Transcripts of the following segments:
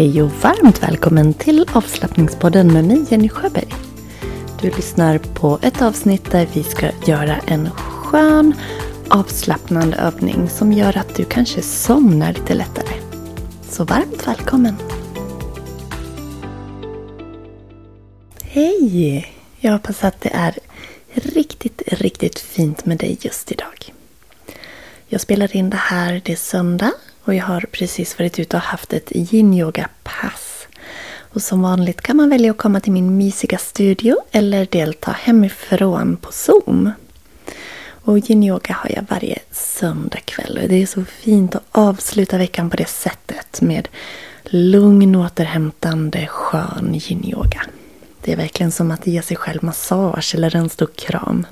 Hej och varmt välkommen till avslappningspodden med mig Jenny Sjöberg. Du lyssnar på ett avsnitt där vi ska göra en skön avslappnande övning som gör att du kanske somnar lite lättare. Så varmt välkommen! Hej! Jag hoppas att det är riktigt, riktigt fint med dig just idag. Jag spelar in det här, det är söndag och jag har precis varit ute och haft ett yin-yoga-pass. Och som vanligt kan man välja att komma till min mysiga studio eller delta hemifrån på Zoom. Och yin-yoga har jag varje söndagkväll och det är så fint att avsluta veckan på det sättet med lugn, återhämtande, skön yin-yoga. Det är verkligen som att ge sig själv massage eller en stor kram.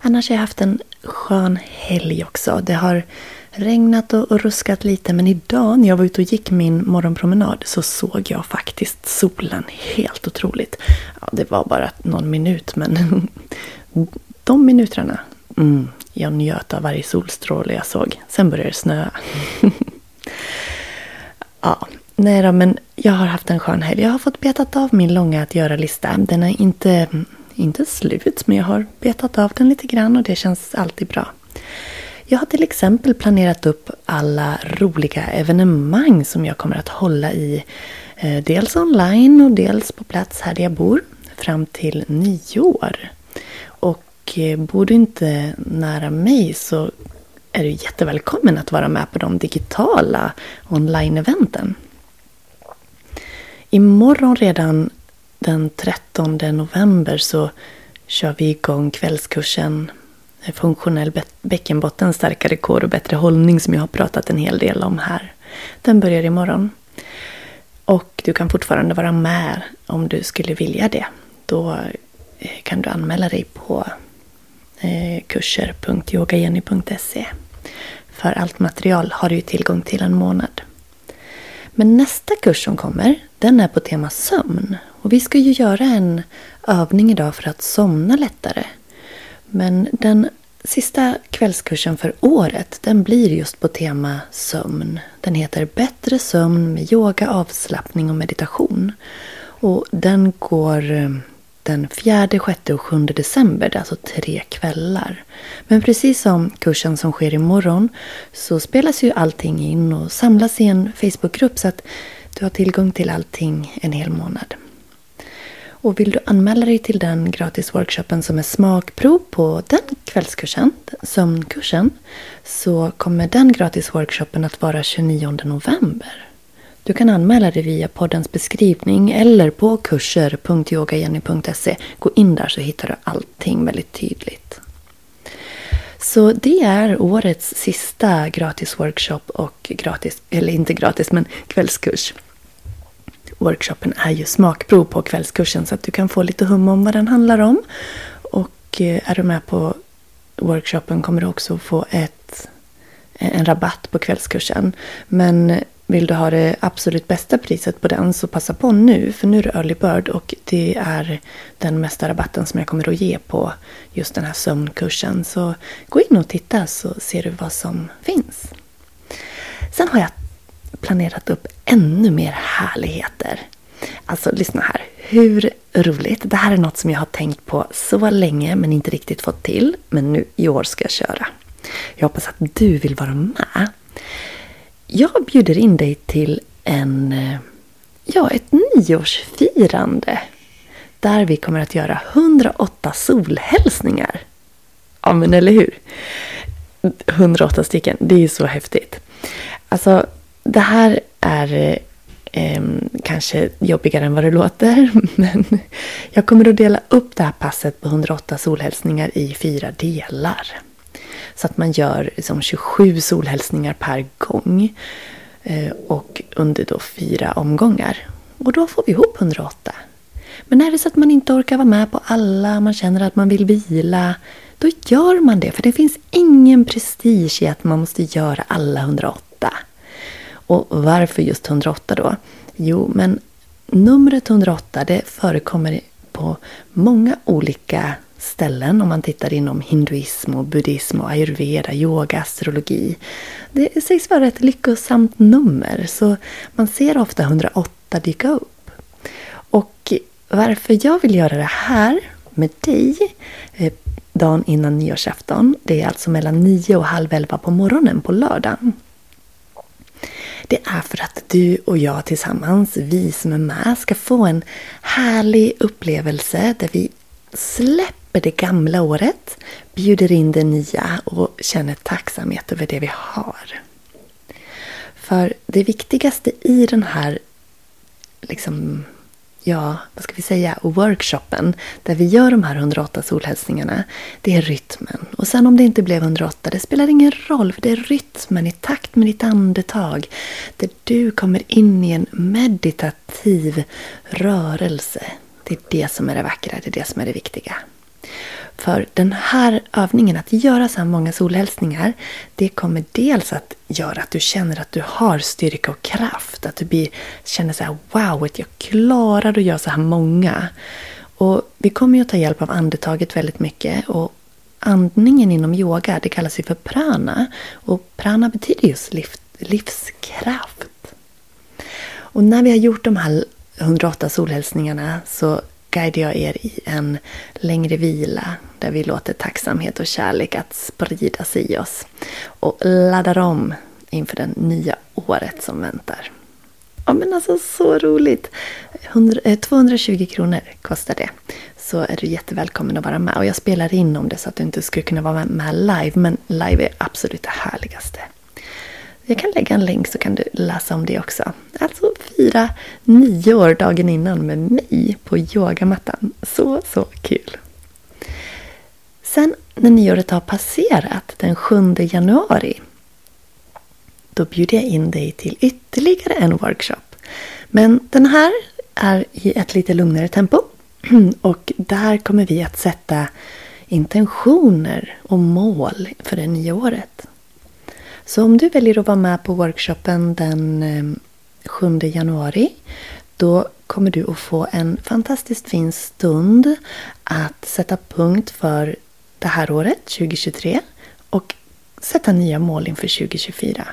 Annars har jag haft en skön helg också. Det har regnat och ruskat lite men idag när jag var ute och gick min morgonpromenad så såg jag faktiskt solen helt otroligt. Ja, det var bara någon minut men de minuterna, mm, jag njöt av varje solstråle jag såg. Sen började det snöa. ja, nej då, men jag har haft en skön helg. Jag har fått betat av min långa att göra-lista. Den är inte, inte slut men jag har betat av den lite grann och det känns alltid bra. Jag har till exempel planerat upp alla roliga evenemang som jag kommer att hålla i. Eh, dels online och dels på plats här där jag bor fram till nyår. Och eh, bor du inte nära mig så är du jättevälkommen att vara med på de digitala online-eventen. Imorgon redan den 13 november så kör vi igång kvällskursen funktionell bäckenbotten, starkare kår och bättre hållning som jag har pratat en hel del om här. Den börjar imorgon. Och du kan fortfarande vara med om du skulle vilja det. Då eh, kan du anmäla dig på eh, kurser.yogajenny.se. För allt material har du ju tillgång till en månad. Men nästa kurs som kommer, den är på tema sömn. Och vi ska ju göra en övning idag för att somna lättare. Men den sista kvällskursen för året den blir just på tema sömn. Den heter Bättre sömn med yoga, avslappning och meditation. Och den går eh, den 4, 6 och 7 december. Det är alltså tre kvällar. Men precis som kursen som sker imorgon så spelas ju allting in och samlas i en Facebookgrupp så att du har tillgång till allting en hel månad. Och vill du anmäla dig till den gratisworkshopen som är smakprov på den kvällskursen, sömnkursen, så kommer den gratisworkshopen att vara 29 november. Du kan anmäla dig via poddens beskrivning eller på kurser.yogajenny.se. Gå in där så hittar du allting väldigt tydligt. Så det är årets sista gratisworkshop och gratis, eller inte gratis, men kvällskurs workshopen är ju smakprov på kvällskursen så att du kan få lite hum om vad den handlar om. Och eh, är du med på workshopen kommer du också få ett, eh, en rabatt på kvällskursen. Men vill du ha det absolut bästa priset på den så passa på nu för nu är det early bird och det är den mesta rabatten som jag kommer att ge på just den här sömnkursen. Så gå in och titta så ser du vad som finns. Sen har jag planerat upp ännu mer härligheter. Alltså lyssna här. Hur roligt? Det här är något som jag har tänkt på så länge men inte riktigt fått till. Men nu i år ska jag köra. Jag hoppas att du vill vara med. Jag bjuder in dig till en, eh, ja, ett nyårsfirande. Där vi kommer att göra 108 solhälsningar. Ja, men eller hur? 108 stycken, det är ju så häftigt. Alltså, det här är eh, kanske jobbigare än vad det låter. Men jag kommer att dela upp det här passet på 108 solhälsningar i fyra delar. Så att man gör liksom 27 solhälsningar per gång. Eh, och under då fyra omgångar. Och då får vi ihop 108. Men är det så att man inte orkar vara med på alla, man känner att man vill vila. Då gör man det. För det finns ingen prestige i att man måste göra alla 108. Och varför just 108 då? Jo, men numret 108 det förekommer på många olika ställen om man tittar inom hinduism och buddhism och ayurveda, yoga, astrologi. Det sägs vara ett lyckosamt nummer så man ser ofta 108 dyka upp. Och varför jag vill göra det här med dig eh, dagen innan nyårsafton, det är alltså mellan 9 och halv 11 på morgonen på lördagen. Det är för att du och jag tillsammans, vi som är med, ska få en härlig upplevelse där vi släpper det gamla året, bjuder in det nya och känner tacksamhet över det vi har. För det viktigaste i den här liksom, ja, vad ska vi säga, workshopen där vi gör de här 108 solhälsningarna, det är rytmen. Och sen om det inte blev 108, det spelar ingen roll, för det är rytmen i takt med ditt andetag. Där du kommer in i en meditativ rörelse. Det är det som är det vackra, det är det som är det viktiga. För den här övningen, att göra så här många solhälsningar, det kommer dels att göra att du känner att du har styrka och kraft. Att du blir, känner så här, wow, jag klarar att göra så här många. Och vi kommer ju att ta hjälp av andetaget väldigt mycket. Och andningen inom yoga, det kallas ju för prana. Och prana betyder just liv, livskraft. Och när vi har gjort de här 108 solhälsningarna så guidar jag er i en längre vila där vi låter tacksamhet och kärlek att sprida sig i oss och laddar om inför det nya året som väntar. Ja men alltså så roligt! 100, 220 eh, kronor kostar det. Så är du jättevälkommen att vara med. Och jag spelar in om det så att du inte skulle kunna vara med live. Men live är absolut det härligaste. Jag kan lägga en länk så kan du läsa om det också. Alltså fira nio år dagen innan med mig på yogamattan. Så, så kul! Sen när nyåret har passerat den 7 januari då bjuder jag in dig till ytterligare en workshop. Men den här är i ett lite lugnare tempo. Och där kommer vi att sätta intentioner och mål för det nya året. Så om du väljer att vara med på workshopen den eh, 7 januari då kommer du att få en fantastiskt fin stund att sätta punkt för det här året, 2023, och sätta nya mål inför 2024.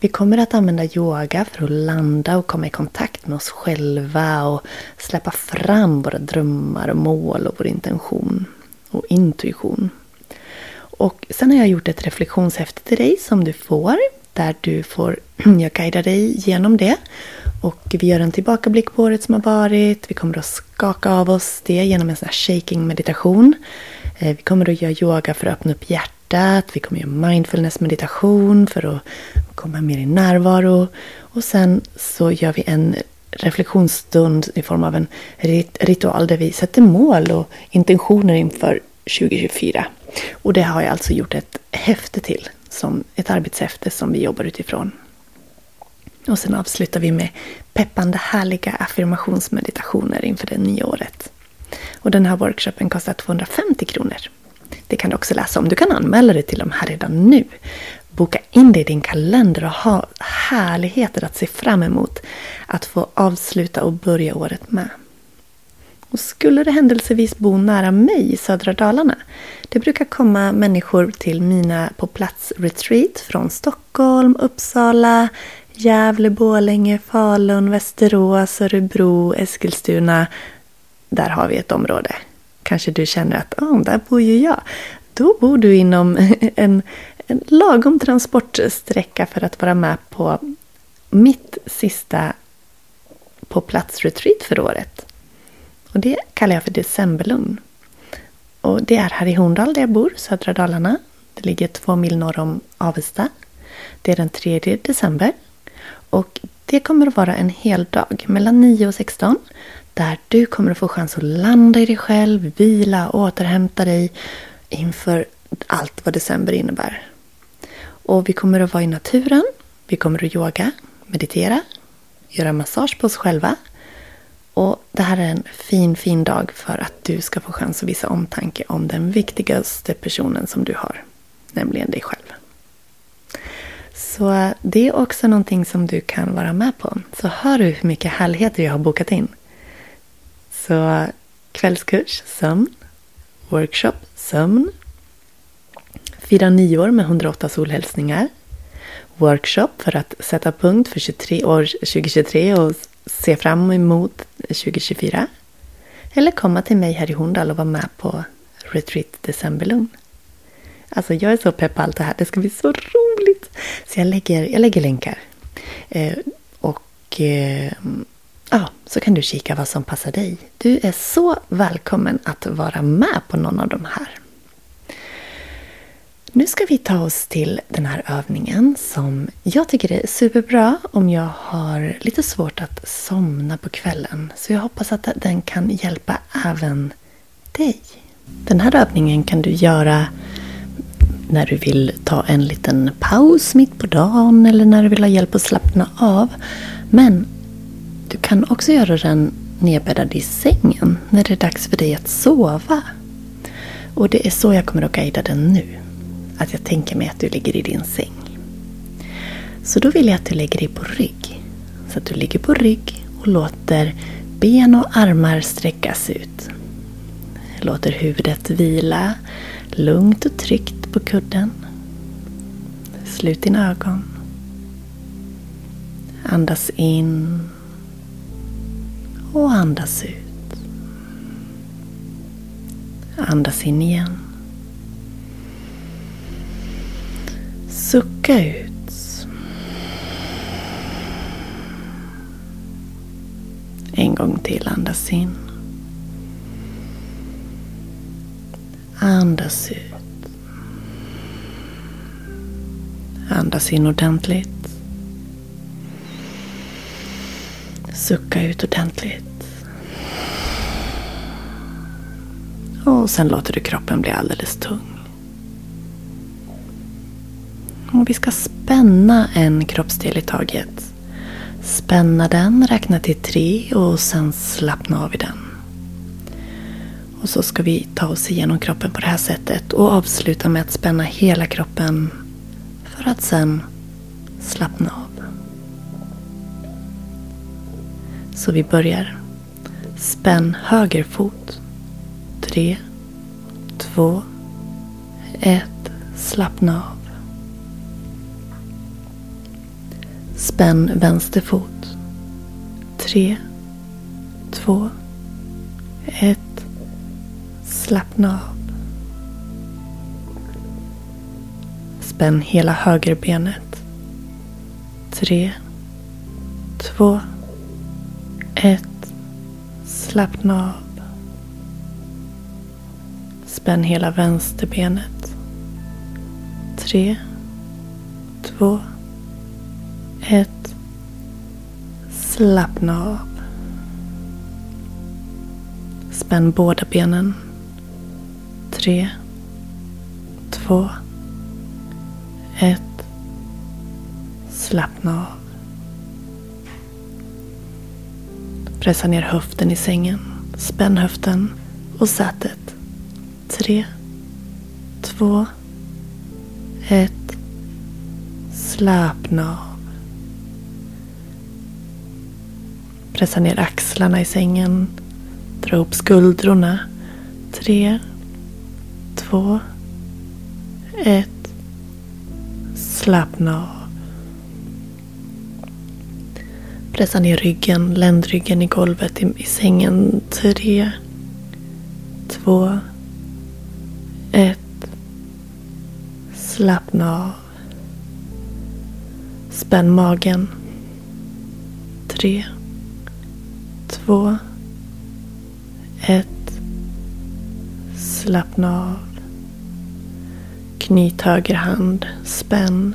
Vi kommer att använda yoga för att landa och komma i kontakt med oss själva och släppa fram våra drömmar och mål och vår intention och intuition. Och sen har jag gjort ett reflektionshäfte till dig som du får. Där du får, jag guidar dig genom det. Och vi gör en tillbakablick på året som har varit. Vi kommer att skaka av oss det genom en sån här shaking meditation. Eh, vi kommer att göra yoga för att öppna upp hjärtat. Vi kommer att göra mindfulness meditation för att komma mer i närvaro. Och sen så gör vi en reflektionsstund i form av en ritual där vi sätter mål och intentioner inför 2024. Och det har jag alltså gjort ett häfte till, som ett arbetshäfte som vi jobbar utifrån. Och sen avslutar vi med peppande härliga affirmationsmeditationer inför det nya året. Och den här workshopen kostar 250 kronor. Det kan du också läsa om. Du kan anmäla dig till dem här redan nu. Boka in det i din kalender och ha härligheter att se fram emot att få avsluta och börja året med. Och skulle du händelsevis bo nära mig i södra Dalarna, det brukar komma människor till mina på plats-retreat från Stockholm, Uppsala, Gävle, Borlänge, Falun, Västerås, Örebro, Eskilstuna. Där har vi ett område. Kanske du känner att oh, där bor ju jag. Då bor du inom en, en lagom transportsträcka för att vara med på mitt sista på plats-retreat för året. Och det kallar jag för decemberlugn. Och det är här i Horndal där jag bor, södra Dalarna. Det ligger två mil norr om Avesta. Det är den 3 december. Och det kommer att vara en hel dag mellan 9 och 16 där du kommer att få chans att landa i dig själv, vila, återhämta dig inför allt vad december innebär. Och vi kommer att vara i naturen, vi kommer att yoga, meditera, göra massage på oss själva och det här är en fin, fin dag för att du ska få chans att visa omtanke om den viktigaste personen som du har, nämligen dig själv. Så det är också någonting som du kan vara med på. Så hör du hur mycket härligheter jag har bokat in. Så kvällskurs, sömn, workshop Sömn. Fira nyår med 108 solhälsningar. Workshop för att sätta punkt för 23 år 2023 och se fram emot 2024. Eller komma till mig här i Horndal och vara med på Retreat Decemberlugn. Alltså jag är så pepp på allt det här. Det ska bli så roligt! Så jag lägger, jag lägger länkar. Eh, och eh, ja, så kan du kika vad som passar dig. Du är så välkommen att vara med på någon av de här. Nu ska vi ta oss till den här övningen som jag tycker är superbra om jag har lite svårt att somna på kvällen. Så jag hoppas att den kan hjälpa även dig. Den här övningen kan du göra när du vill ta en liten paus mitt på dagen eller när du vill ha hjälp att slappna av. Men du kan också göra den nedbäddad i sängen när det är dags för dig att sova. Och det är så jag kommer att guida den nu. Att jag tänker mig att du ligger i din säng. Så då vill jag att du lägger dig på rygg. Så att du ligger på rygg och låter ben och armar sträckas ut. Låter huvudet vila lugnt och tryggt på kudden. Slut dina ögon. Andas in och andas ut. Andas in igen. Sucka ut. En gång till andas in. Andas ut. Andas in ordentligt. Sucka ut ordentligt. Och sen låter du kroppen bli alldeles tung. Och vi ska spänna en kroppsdel i taget. Spänna den, räkna till tre och sen slappna av i den. Och så ska vi ta oss igenom kroppen på det här sättet och avsluta med att spänna hela kroppen för att sen slappna av. Så vi börjar. Spänn höger fot. Tre, två, ett. Slappna av. Spänn vänster fot. Tre, två, ett. Slappna av. Spänn hela högerbenet. Tre, två, ett. Slappna av. Spänn hela vänsterbenet. Tre, två, ett. Slappna av. Spänn båda benen tre, två, ett. Slappna av. Pressa ner höften i sängen. Spänn höften och sätet. Tre, två, ett. Slappna av. Pressa ner axlarna i sängen. Dra upp skuldrorna. Tre, två, ett. Slappna av. Pressa ner ryggen, ländryggen i golvet i, i sängen. Tre, två, ett. Slappna av. Spänn magen. Tre, två, ett. Slappna av. Knyt höger hand. Spänn.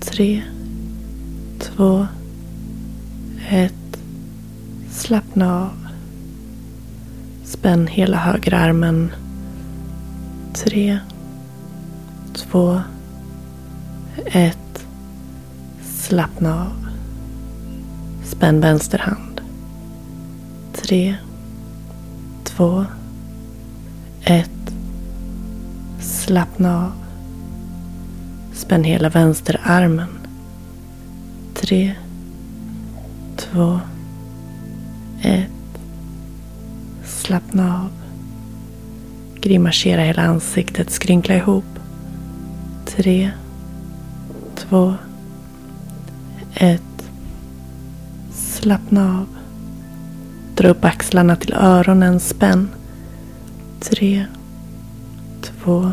Tre, två, ett. Slappna av. Spänn hela högerarmen. Tre, två, ett. Slappna av. Spänn vänster hand. Tre, två, ett. Slappna av. Spänn hela vänsterarmen. Tre, två, ett. Slappna av. Grimasera hela ansiktet, skrynkla ihop. Tre, två, ett. Slappna av. Dra upp axlarna till öronen, spänn. Tre, två,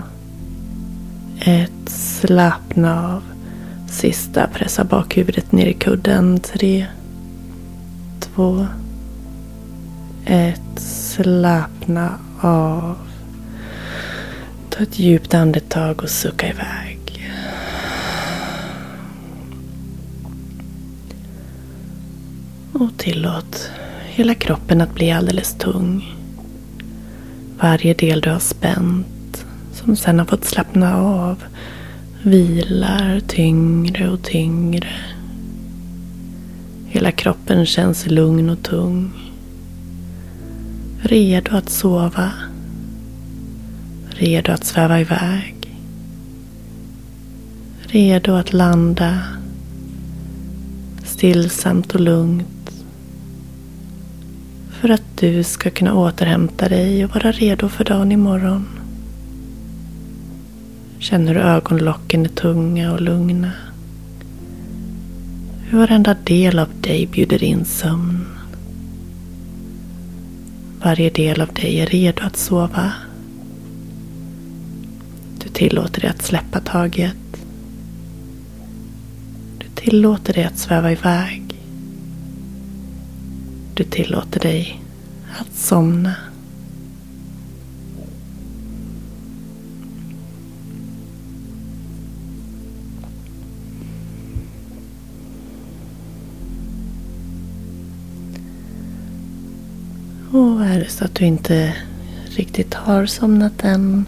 ett. Slappna av. Sista, pressa bakhuvudet ner i kudden. Tre, två, ett. Slappna av. Ta ett djupt andetag och sucka iväg. Och tillåt hela kroppen att bli alldeles tung. Varje del du har spänt, som sen har fått slappna av, vilar tyngre och tyngre. Hela kroppen känns lugn och tung. Redo att sova. Redo att sväva iväg. Redo att landa stillsamt och lugnt. För att du ska kunna återhämta dig och vara redo för dagen imorgon. Känner hur ögonlocken är tunga och lugna. Hur varenda del av dig bjuder in sömn. Varje del av dig är redo att sova. Du tillåter dig att släppa taget. Du tillåter dig att sväva iväg. Du tillåter dig att somna. Och är det så att du inte riktigt har somnat än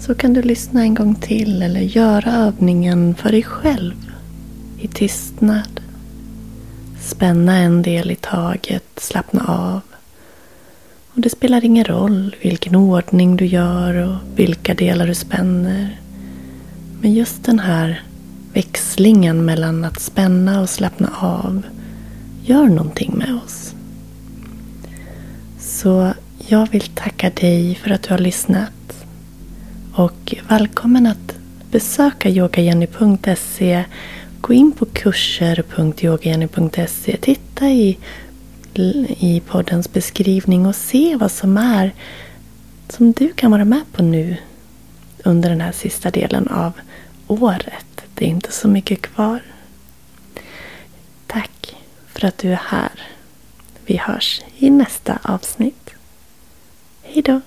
så kan du lyssna en gång till eller göra övningen för dig själv i tystnad. Spänna en del i taget, slappna av. Och det spelar ingen roll vilken ordning du gör och vilka delar du spänner. Men just den här växlingen mellan att spänna och slappna av gör någonting med oss. Så jag vill tacka dig för att du har lyssnat. Och välkommen att besöka yogajenny.se. Gå in på kurser.yogajenny.se. Titta i, i poddens beskrivning och se vad som är som du kan vara med på nu under den här sista delen av året. Det är inte så mycket kvar. Tack för att du är här. Vi hörs i nästa avsnitt. Hejdå!